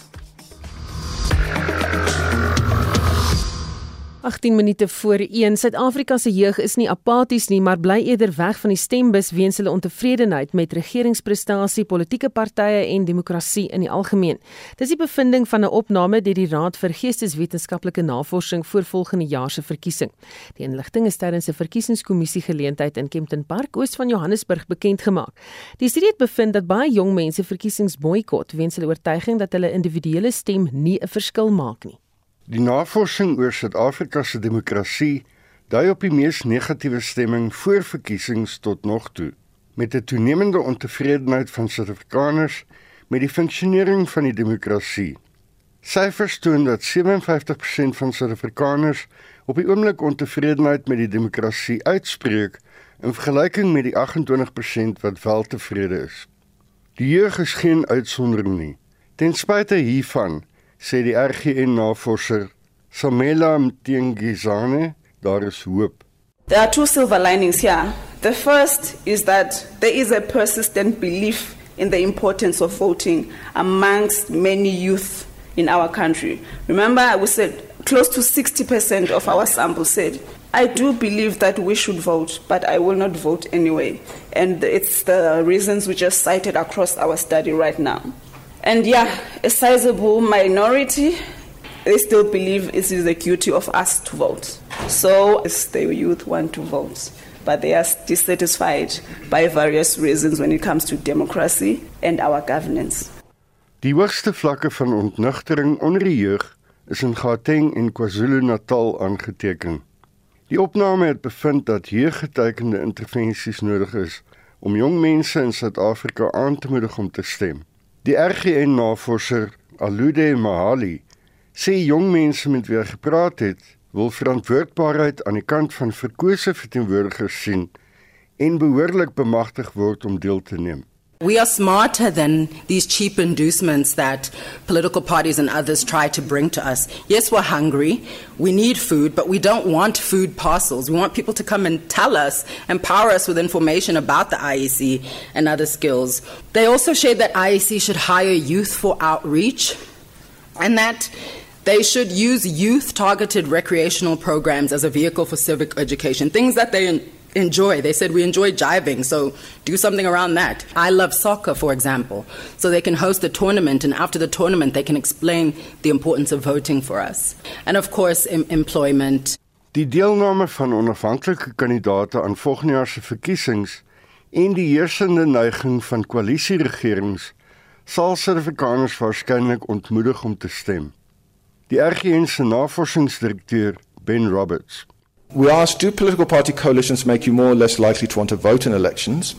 18 minute voor 1. Suid-Afrika se jeug is nie apaties nie, maar bly eerder weg van die stembus weens hulle ontevredenheid met regeringsprestasie, politieke partye en demokrasie in die algemeen. Dis die bevinding van 'n opname deur die Raad vir Geesteswetenskaplike Navorsing vir volgende jaar se verkiesing. Die inligting is tydens 'n verkiesingskommissie geleentheid in Kempton Park oos van Johannesburg bekend gemaak. Die studie het bevind dat baie jong mense verkiesings boikot weens hulle oortuiging dat hulle individuele stem nie 'n verskil maak nie. Die navorsing oor Suid-Afrika se demokrasie dui op die mees negatiewe stemming voor verkiesings tot nog toe, met 'n toenemende ontevredenheid van Suid-Afrikaners met die funksionering van die demokrasie. Syfers toon dat 57% van Suid-Afrikaners op die oomblik ontevredenheid met die demokrasie uitspreek in vergelyking met die 28% wat wel tevrede is. Die jeug is geen uitsondering nie. Ten spyte hiervan sê die RGN-navorser Samela Mtengizane, daar is hoop. There are two silver linings here. The first is that there is a persistent belief in the importance of voting amongst many youth in our country. Remember, we said close to 60% of our sample said, I do believe that we should vote, but I will not vote anyway. And it's the reasons we just cited across our study right now. And yeah, a sizable minority, they still believe it is the duty of us to vote. So the youth want to vote, but they are dissatisfied by various reasons when it comes to democracy and our governance. Die hoogste vlakke van ontnugtering onder die jeug is in Gauteng en KwaZulu-Natal aangeteken. Die opname het bevind dat jeuggetekende intervensies nodig is om jong mense in Suid-Afrika aan te moedig om te stem. Die RGN-navorser Alude Mahali sê jong mense met wie hy gepraat het, wil verantwoordbaarheid aan die kant van verkose verteenwoordigers sien en behoorlik bemagtig word om deel te neem. We are smarter than these cheap inducements that political parties and others try to bring to us. Yes, we're hungry. We need food, but we don't want food parcels. We want people to come and tell us, empower us with information about the IEC and other skills. They also shared that IEC should hire youth for outreach and that they should use youth targeted recreational programs as a vehicle for civic education, things that they enjoy. They said we enjoy jiving, so do something around that. I love soccer, for example. So they can host a tournament, and after the tournament, they can explain the importance of voting for us. And of course, em employment. Die deelname van onafhanklike kandidaate aan volgende jaar se verkiesings en die heersende neiging van koalisieregerings sal Suid-Afrikaners waarskynlik ontmoedig om te stem. Die RGN se navorsingsdirekteur Ben Roberts We asked, do political party coalitions make you more or less likely to want to vote in elections?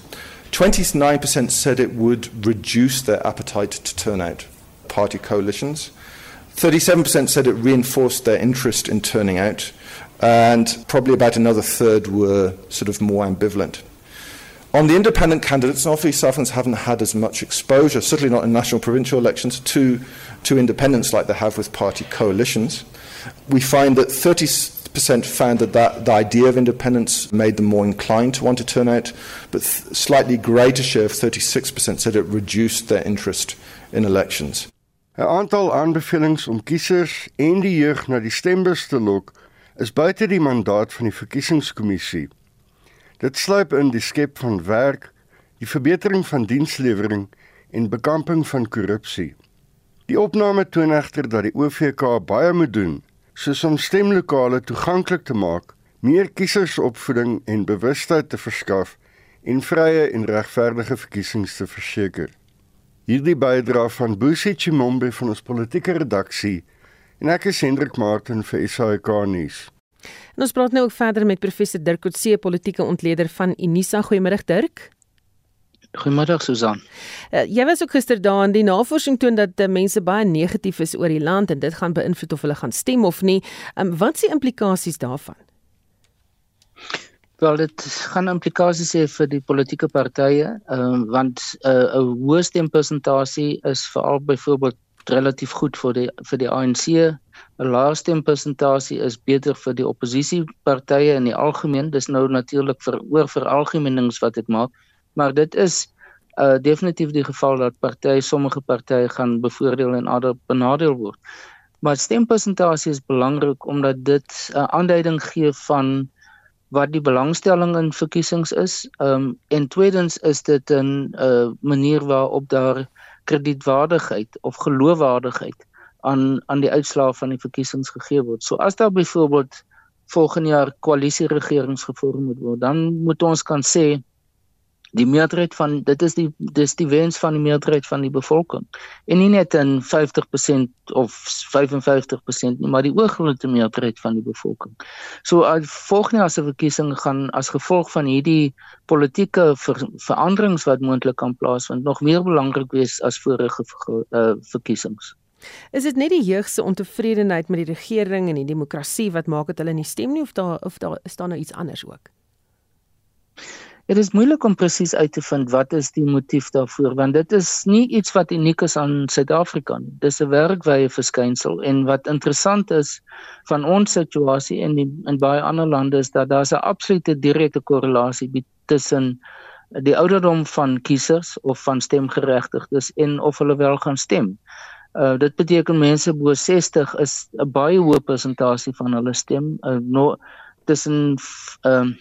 29% said it would reduce their appetite to turn out party coalitions. 37% said it reinforced their interest in turning out. And probably about another third were sort of more ambivalent. On the independent candidates, obviously South Africans haven't had as much exposure, certainly not in national provincial elections, to, to independents like they have with party coalitions. We find that 30 percent found that, that the idea of independence made them more inclined to want to turn out, but th- slightly greater share of 36% said it reduced their interest in elections. 'n Aantal aanbevelings om kiesers en die jeug na die stembus te lok is buite die mandaat van die verkiesingskommissie. Dit sluip in die skep van werk, die verbetering van dienslewering en bekamping van korrupsie. Die opname toon egter dat die OVK baie moet doen soos om stemlokale toeganklik te maak, meer kiesersopvoeding en bewustheid te verskaf en vrye en regverdige verkiesings te verseker. Hierdie bydra van Busi Chimombe van ons politieke redaksie en ek is Hendrik Martin vir SAK nuus. En ons praat nou ook verder met professor Dirk Coetzee, politieke ontleder van Unisa. Goeiemôre Dirk. Goeiemiddag Susan. Uh, jy was ook gister daar en die navorsing toon dat uh, mense baie negatief is oor die land en dit gaan beïnvloed of hulle gaan stem of nie. Um, wat is die implikasies daarvan? Wel dit gaan implikasies hê vir die politieke partye, um, want eh, 'n uh, hoë stempersentasie is veral byvoorbeeld relatief goed vir die vir die ANC. 'n Lae stempersentasie is beter vir die oppositiepartye in die algemeen. Dis nou natuurlik vir oor vir algemeenings wat dit maak maar dit is uh definitief die geval dat partye sommige partye gaan bevoordeel en ander benadeel word. Maar stempersentasie is belangrik omdat dit 'n uh, aanduiding gee van wat die belangstelling in verkiesings is. Um en tweedens is dit 'n uh, manier waarop daar kredietwaardigheid of geloofwaardigheid aan aan die uitslae van die verkiesings gegee word. So as daar byvoorbeeld volgende jaar koalisieregerings gevorm moet word, dan moet ons kan sê die meerderheid van dit is die dis die wens van die meerderheid van die bevolking en nie net in 50% of 55% nie maar die oorgrootste meerderheid van die bevolking. So volgende as 'n verkiesing gaan as gevolg van hierdie politieke ver, veranderings wat moontlik kan plaasvind nog meer belangrik wees as vorige uh, verkiesings. Is dit net die jeug se ontevredenheid met die regering en die demokrasie wat maak dat hulle nie stem nie of daar of daar is daar nou iets anders ook? Dit is moeilik om presies uit te vind wat is die motief daarvoor want dit is nie iets wat uniek is aan Suid-Afrika nie. Dis 'n wêreldwye verskynsel en wat interessant is van ons situasie in die, in baie ander lande is dat daar 'n absolute direkte korrelasie tussen die ouderdom van kiesers of van stemgeregtigdes en of hulle wel gaan stem. Uh dit beteken mense bo 60 is 'n baie hoë persentasie van hulle stem uh, no tussen ehm uh,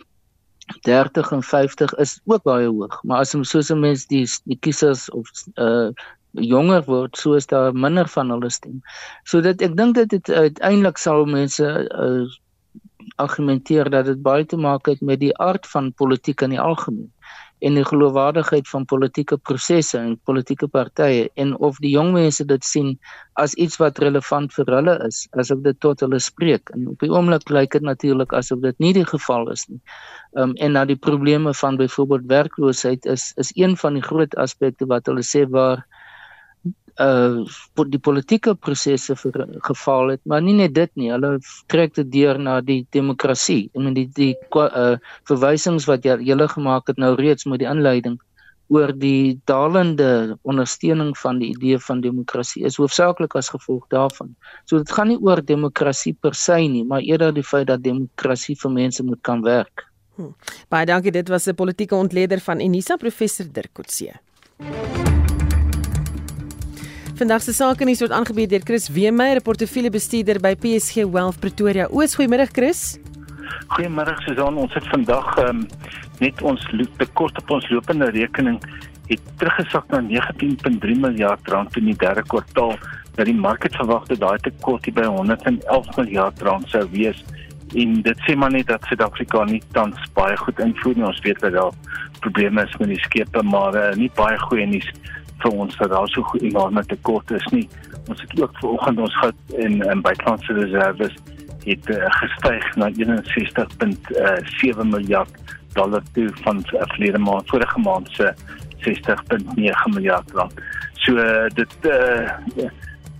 30 en 50 is ook baie hoog, maar as ons soos 'n mens die die kiesers of uh jonger word, so is daar minder van hulle stem. So dit ek dink dit het uiteindelik sal mense uh, argumenteer dat dit baie te maak het met die aard van politiek in die algemeen en die geloofwaardigheid van politieke prosesse en politieke partye en of die jong mense dit sien as iets wat relevant vir hulle is as ek dit tot hulle spreek en op die oomblik lyk dit natuurlik asof dit nie die geval is nie. Ehm um, en na die probleme van byvoorbeeld werkloosheid is is een van die groot aspekte wat hulle sê waar uh die politieke prosesse geval het maar nie net dit nie hulle trek dit deur na die demokrasie en die die uh verwysings wat jy julle gemaak het nou reeds met die inleiding oor die dalende ondersteuning van die idee van demokrasie is hoofsaaklik as gevolg daarvan. So dit gaan nie oor demokrasie per se nie, maar eerder die feit dat demokrasie vir mense moet kan werk. Hm. Baie dankie, dit was 'n politieke ontleder van Unisa professor Dirk Coetzee. Vandag se sake nuus word aangebied deur Chris Weemeyer, portefeuljebestuurder by PSG Wealth Pretoria. Oos, goeiemôre Chris. Goeiemôre Susan, ons het vandag um, net ons tekort op ons lopende rekening het teruggesak na 19.3 miljard rand in die derde kwartaal. Dat die mark verwag dat daai tekort by 111 miljard rand sou wees en dit sê maar net dat Suid-Afrika nie tans baie goed invoer nie. Ons weet dat daar probleme is met die skepe, maar uh, nie baie goeie nuus vir ons dat daar so enorme tekort is nie. Ons het ook vanoggend ons goud en en buitelandse reserve het uh, gestyg na 61.7 uh, miljard dollar toe van uh, verlede maand vorige maand se 60.9 miljard rand. So uh, dit uh,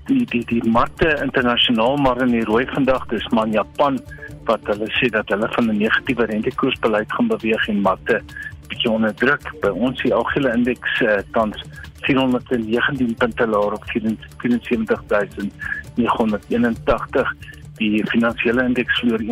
die die die markte internasionaal maar in die rooi vandag dis maar Japan wat hulle sê dat hulle van 'n negatiewe rentekoersbeleid gaan beweeg en markte bietjie onder druk. By ons die algehele indeks uh, tans 419 punte laer op 74981. Die finansiële indeks verloor 1,4%,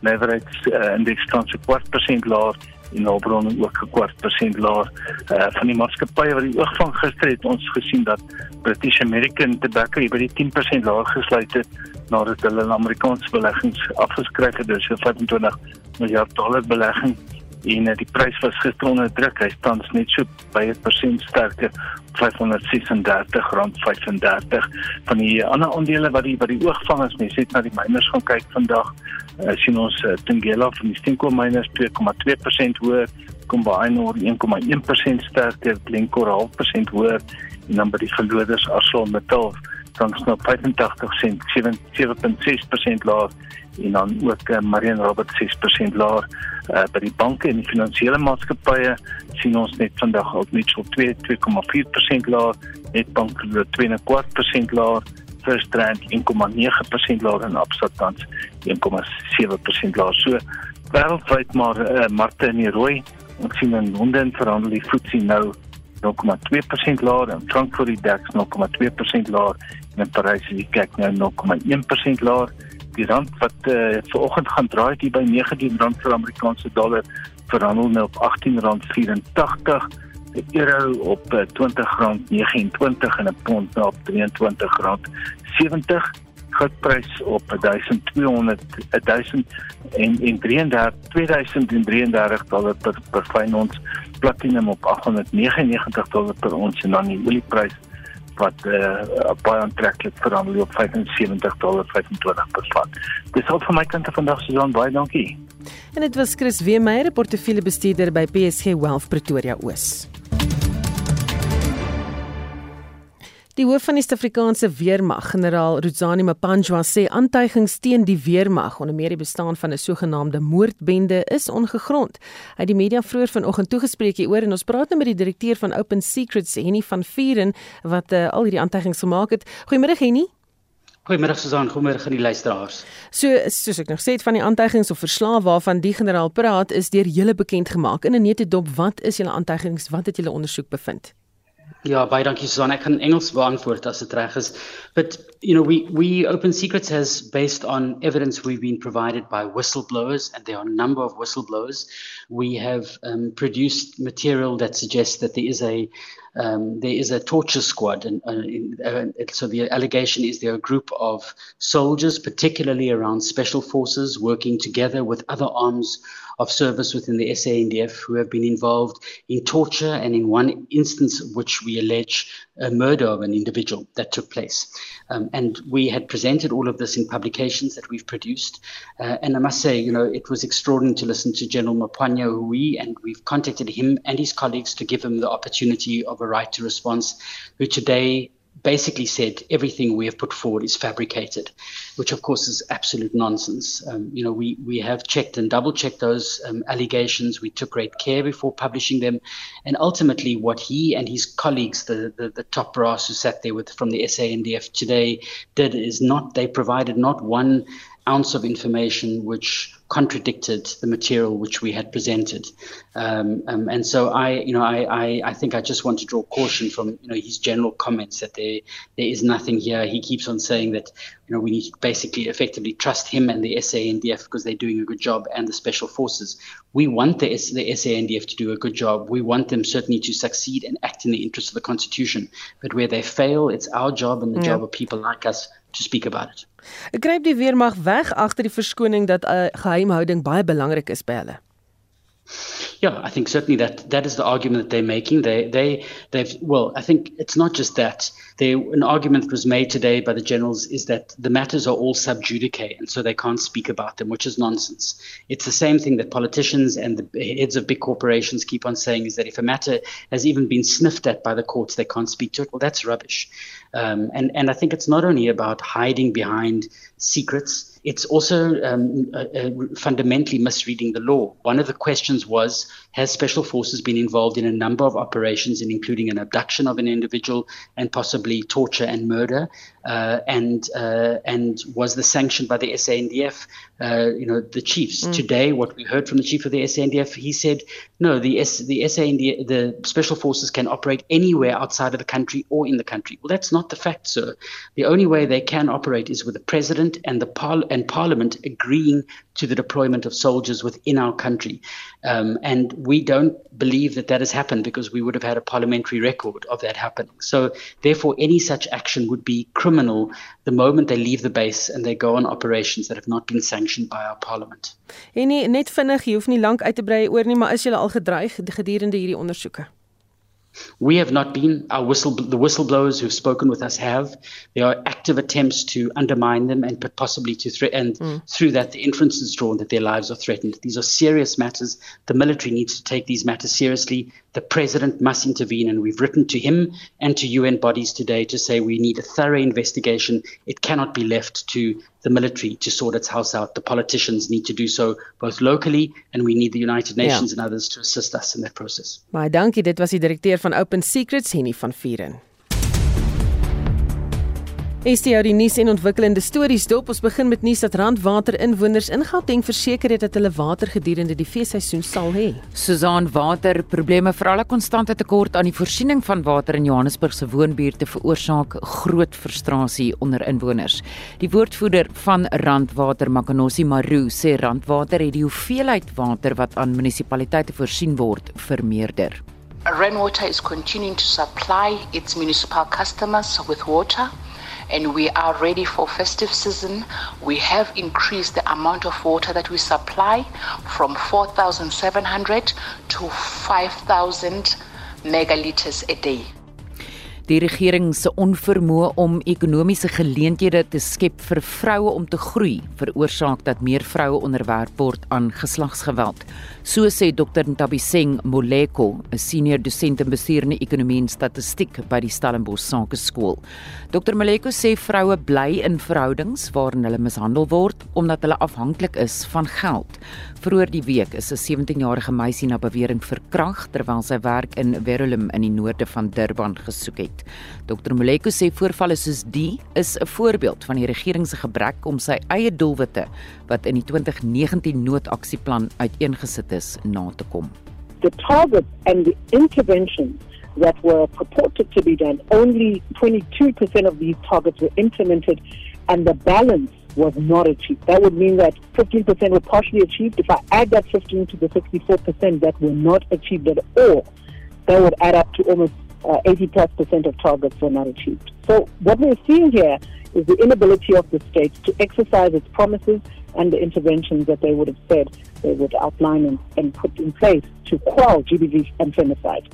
leverage uh, indeks tans 'n kwart persent laer en Albron ook 'n kwart persent laer. Uh, van die maatskappye wat die oog van gister het ons gesien dat British American Tobacco by die 10% laer gesluit het nadat hulle 'n Amerikaanse beleggings afgeskryf het, dus 'n 25 miljard dollar belegging en uh, die prys was gister onder druk. Hy staan net so by 'n persent sterker, R536.35 van die ander aandele wat die wat die oog vang as mens net na die miners gaan kyk vandag. Uh, sien ons uh, Thungela van die Stenko miners 2,2% hoër, Combine 1,1% sterker, Glencore 0,5% hoër en dan by die verloders ArcelorMittal dan is nou 85 sent 7.6% laer en dan ook uh, Marion Robert 6% laer uh, by die banke en die finansiële maatskappye sien ons net vandag ook net so 2 2,4% laer Netbank 2,4% laer First Rand 1,9% laer en Absa tans 1,7% laer so wêreldwyd maar uh, markte in die rooi ons sien in Londen verhandel die FTSE nou 0,2% laer en Frankfurt die DAX 0,2% laer en in Parys is die CAC nou 0,1% laer. Die rand wat uh, vanoggend gaan draai hier by R19 vir Amerikaanse dollar verhandel nou op R18.84 die euro op R20.29 en 'n pond nou op R23.70 goudprys op 1200 1000 en en 33 2033 dollar per per fyn ons platinum op 899 dollar per ons en dan die olieprys wat uh, baie aantreklik vir hom loop 75 dollar 25 per vat. Dis al van my kant af vandag se dan baie dankie. En dit was Chris Weemeyer, portefeuljebestuurder by PSG Wealth Pretoria Oos. Die hoof van die Suid-Afrikaanse Weermag, generaal Ruzani Mapanjwa, sê aantuigings teen die weermag onder meer die bestaan van 'n sogenaamde moordbende is ongegrond. Hy het die media vroeër vanoggend toegespreek hieroor en ons praat nou met die direkteur van Open Secrets, Henny van Vuren, wat uh, al hierdie aantuigings gemaak het. Goeiemôre Henny. Goeiemôre Susan, goeiemôre aan die luisteraars. So soos ek nog sê het van die aantuigings of verslae waarvan die generaal praat is deur julle bekend gemaak. In 'n netedop, wat is julle aantuigings? Wat het julle ondersoek bevind? Ja, baie dankie Susan. Ek kan Engels beantwoord as. But you know, we we Open Secrets has based on evidence we've been provided by whistleblowers and there are a number of whistleblowers. We have um, produced material that suggests that there is a um, there is a torture squad, and uh, in, uh, so the allegation is there are a group of soldiers, particularly around special forces, working together with other arms of service within the SANDF who have been involved in torture and in one instance which we allege a murder of an individual that took place. Um, and we had presented all of this in publications that we've produced. Uh, and I must say, you know, it was extraordinary to listen to General Mapanya we and we've contacted him and his colleagues to give him the opportunity of a right to response, who today basically said everything we have put forward is fabricated, which of course is absolute nonsense. Um, you know, we, we have checked and double checked those um, allegations. We took great care before publishing them. And ultimately, what he and his colleagues, the, the, the top brass who sat there with from the SANDF today, did is not, they provided not one ounce of information which contradicted the material which we had presented. Um, um, and so I, you know, I, I, I, think I just want to draw caution from, you know, his general comments that there, there is nothing here. He keeps on saying that, you know, we need to basically effectively trust him and the SANDF because they're doing a good job and the special forces. We want the, S- the SANDF to do a good job. We want them certainly to succeed and act in the interest of the Constitution. But where they fail, it's our job and the yeah. job of people like us to speak about it. Ek gryp die weermag weg agter die verskoning dat 'n uh, geheimhouding baie belangrik is by hulle. Yeah, I think certainly that that is the argument that they're making. They they they've well, I think it's not just that. They an argument that was made today by the generals is that the matters are all sub judice, and so they can't speak about them, which is nonsense. It's the same thing that politicians and the heads of big corporations keep on saying is that if a matter has even been sniffed at by the courts, they can't speak to it. Well, that's rubbish. Um, and and I think it's not only about hiding behind secrets it's also um, uh, uh, fundamentally misreading the law. One of the questions was Has Special Forces been involved in a number of operations, in including an abduction of an individual and possibly torture and murder? Uh, and uh, and was the sanctioned by the SANDF, uh, you know, the chiefs? Mm. Today, what we heard from the chief of the SANDF, he said, no, the S, the SANDF, the Special Forces can operate anywhere outside of the country or in the country. Well, that's not the fact, sir. The only way they can operate is with the president and the par- and Parliament agreeing to the deployment of soldiers within our country. Um, and we don't believe that that has happened because we would have had a parliamentary record of that happening. So, therefore, any such action would be criminal the moment they leave the base and they go on operations that have not been sanctioned by our parliament. En nie, net vinnig, jy hoef nie lank uit te brei oor nie, maar is julle al gedreig gedurende hierdie ondersoeke? We have not been. Our whistle, the whistleblowers who've spoken with us have. There are active attempts to undermine them and possibly to threaten. And mm. through that, the inference is drawn that their lives are threatened. These are serious matters. The military needs to take these matters seriously. The president must intervene, and we've written to him and to UN bodies today to say we need a thorough investigation. It cannot be left to the military to sort its house out. The politicians need to do so both locally and we need the United Nations ja. and others to assist us in that process. Baie dankie. Dit was die direkteur van Open Secrets, Henny van Vieren. Is dit die nuus en ontwikkelende stories dop? Ons begin met nuus dat Randwater inwoners in Gauteng verseker het dat hulle water gedurende die feesseisoen sal hê. Susan Water probleme veral 'n konstante tekort aan die voorsiening van water in Johannesburg se woonbuurte veroorsaak groot frustrasie onder inwoners. Die woordvoerder van Randwater, Makanosi Maru, sê Randwater het die hoeveelheid water wat aan munisipaliteite voorsien word vermeerder. Rainwater is continuing to supply its municipal customers with water and we are ready for festive season. We have increased the amount of water that we supply from 4,700 to 5,000 megaliters a day. Die regering se onvermoë om ekonomiese geleenthede te skep vir vroue om te groei, veroorsaak dat meer vroue onderwerp word aan geslagsgeweld. So sê Dr Ntabiseng Moleko, 'n senior dosent in bestuur en ekonomie en statistiek by die Stellenbosch Sakeskool. Dr Moleko sê vroue bly in verhoudings waarin hulle mishandel word omdat hulle afhanklik is van geld. Vroeër die week is 'n 17-jarige meisie na bewering verkrag terwyl sy werk in Verulam in die noorde van Durban gesoek het. Dr Moleko sê voorvalle soos die is 'n voorbeeld van die regering se gebrek om sy eie doelwitte wat in die 2019 noodaksieplan uiteengesit is na te kom. The target and the intervention that were purported to be done, only 22% of these targets were implemented and the balance was not achieved. That would mean that 15% were partially achieved. If I add that 15 to the 64% that were not achieved at all, that would add up to almost uh, 80 plus percent of targets were not achieved. So what we're seeing here is the inability of the state to exercise its promises and the interventions that they would have said they would outline and, and put in place to quell GBV and femicide.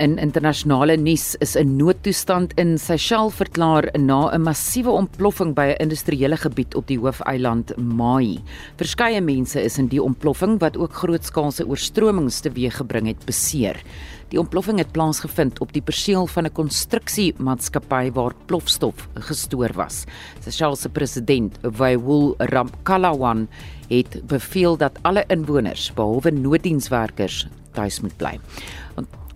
In internasionale nuus is 'n noodtoestand in Seychelles verklaar na 'n massiewe ontploffing by 'n industriële gebied op die hoofeiland Mai. Verskeie mense is in die ontploffing wat ook grootskaalse oorstromings teweeggebring het, beseer. Die ontploffing het plaasgevind op die perseel van 'n konstruksiemaatskappy waar plofstof gestoor was. Seychelles se president, Waiwul Ramkalawan, het beveel dat alle inwoners, behalwe nooddienswerkers, tuis moet bly.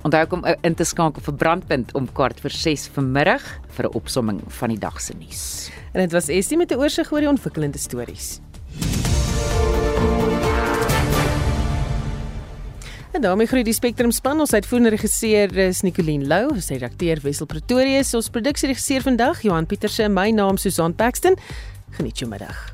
Onthou kom in te skakel vir brandpunt om kwart vir 6 vanmiddag vir 'n opsomming van die dag se nuus. En dit was Estie met 'n oorsig oor die ontwikkelende stories. En daarmee groet die Spectrum span. Ons uitvoerende regisseur is Nicoline Lou, ons redakteur Wessel Pretorius, ons produksieregisseur vandag Johan Pieterse, my naam Susan Paxton. Geniet jou middag.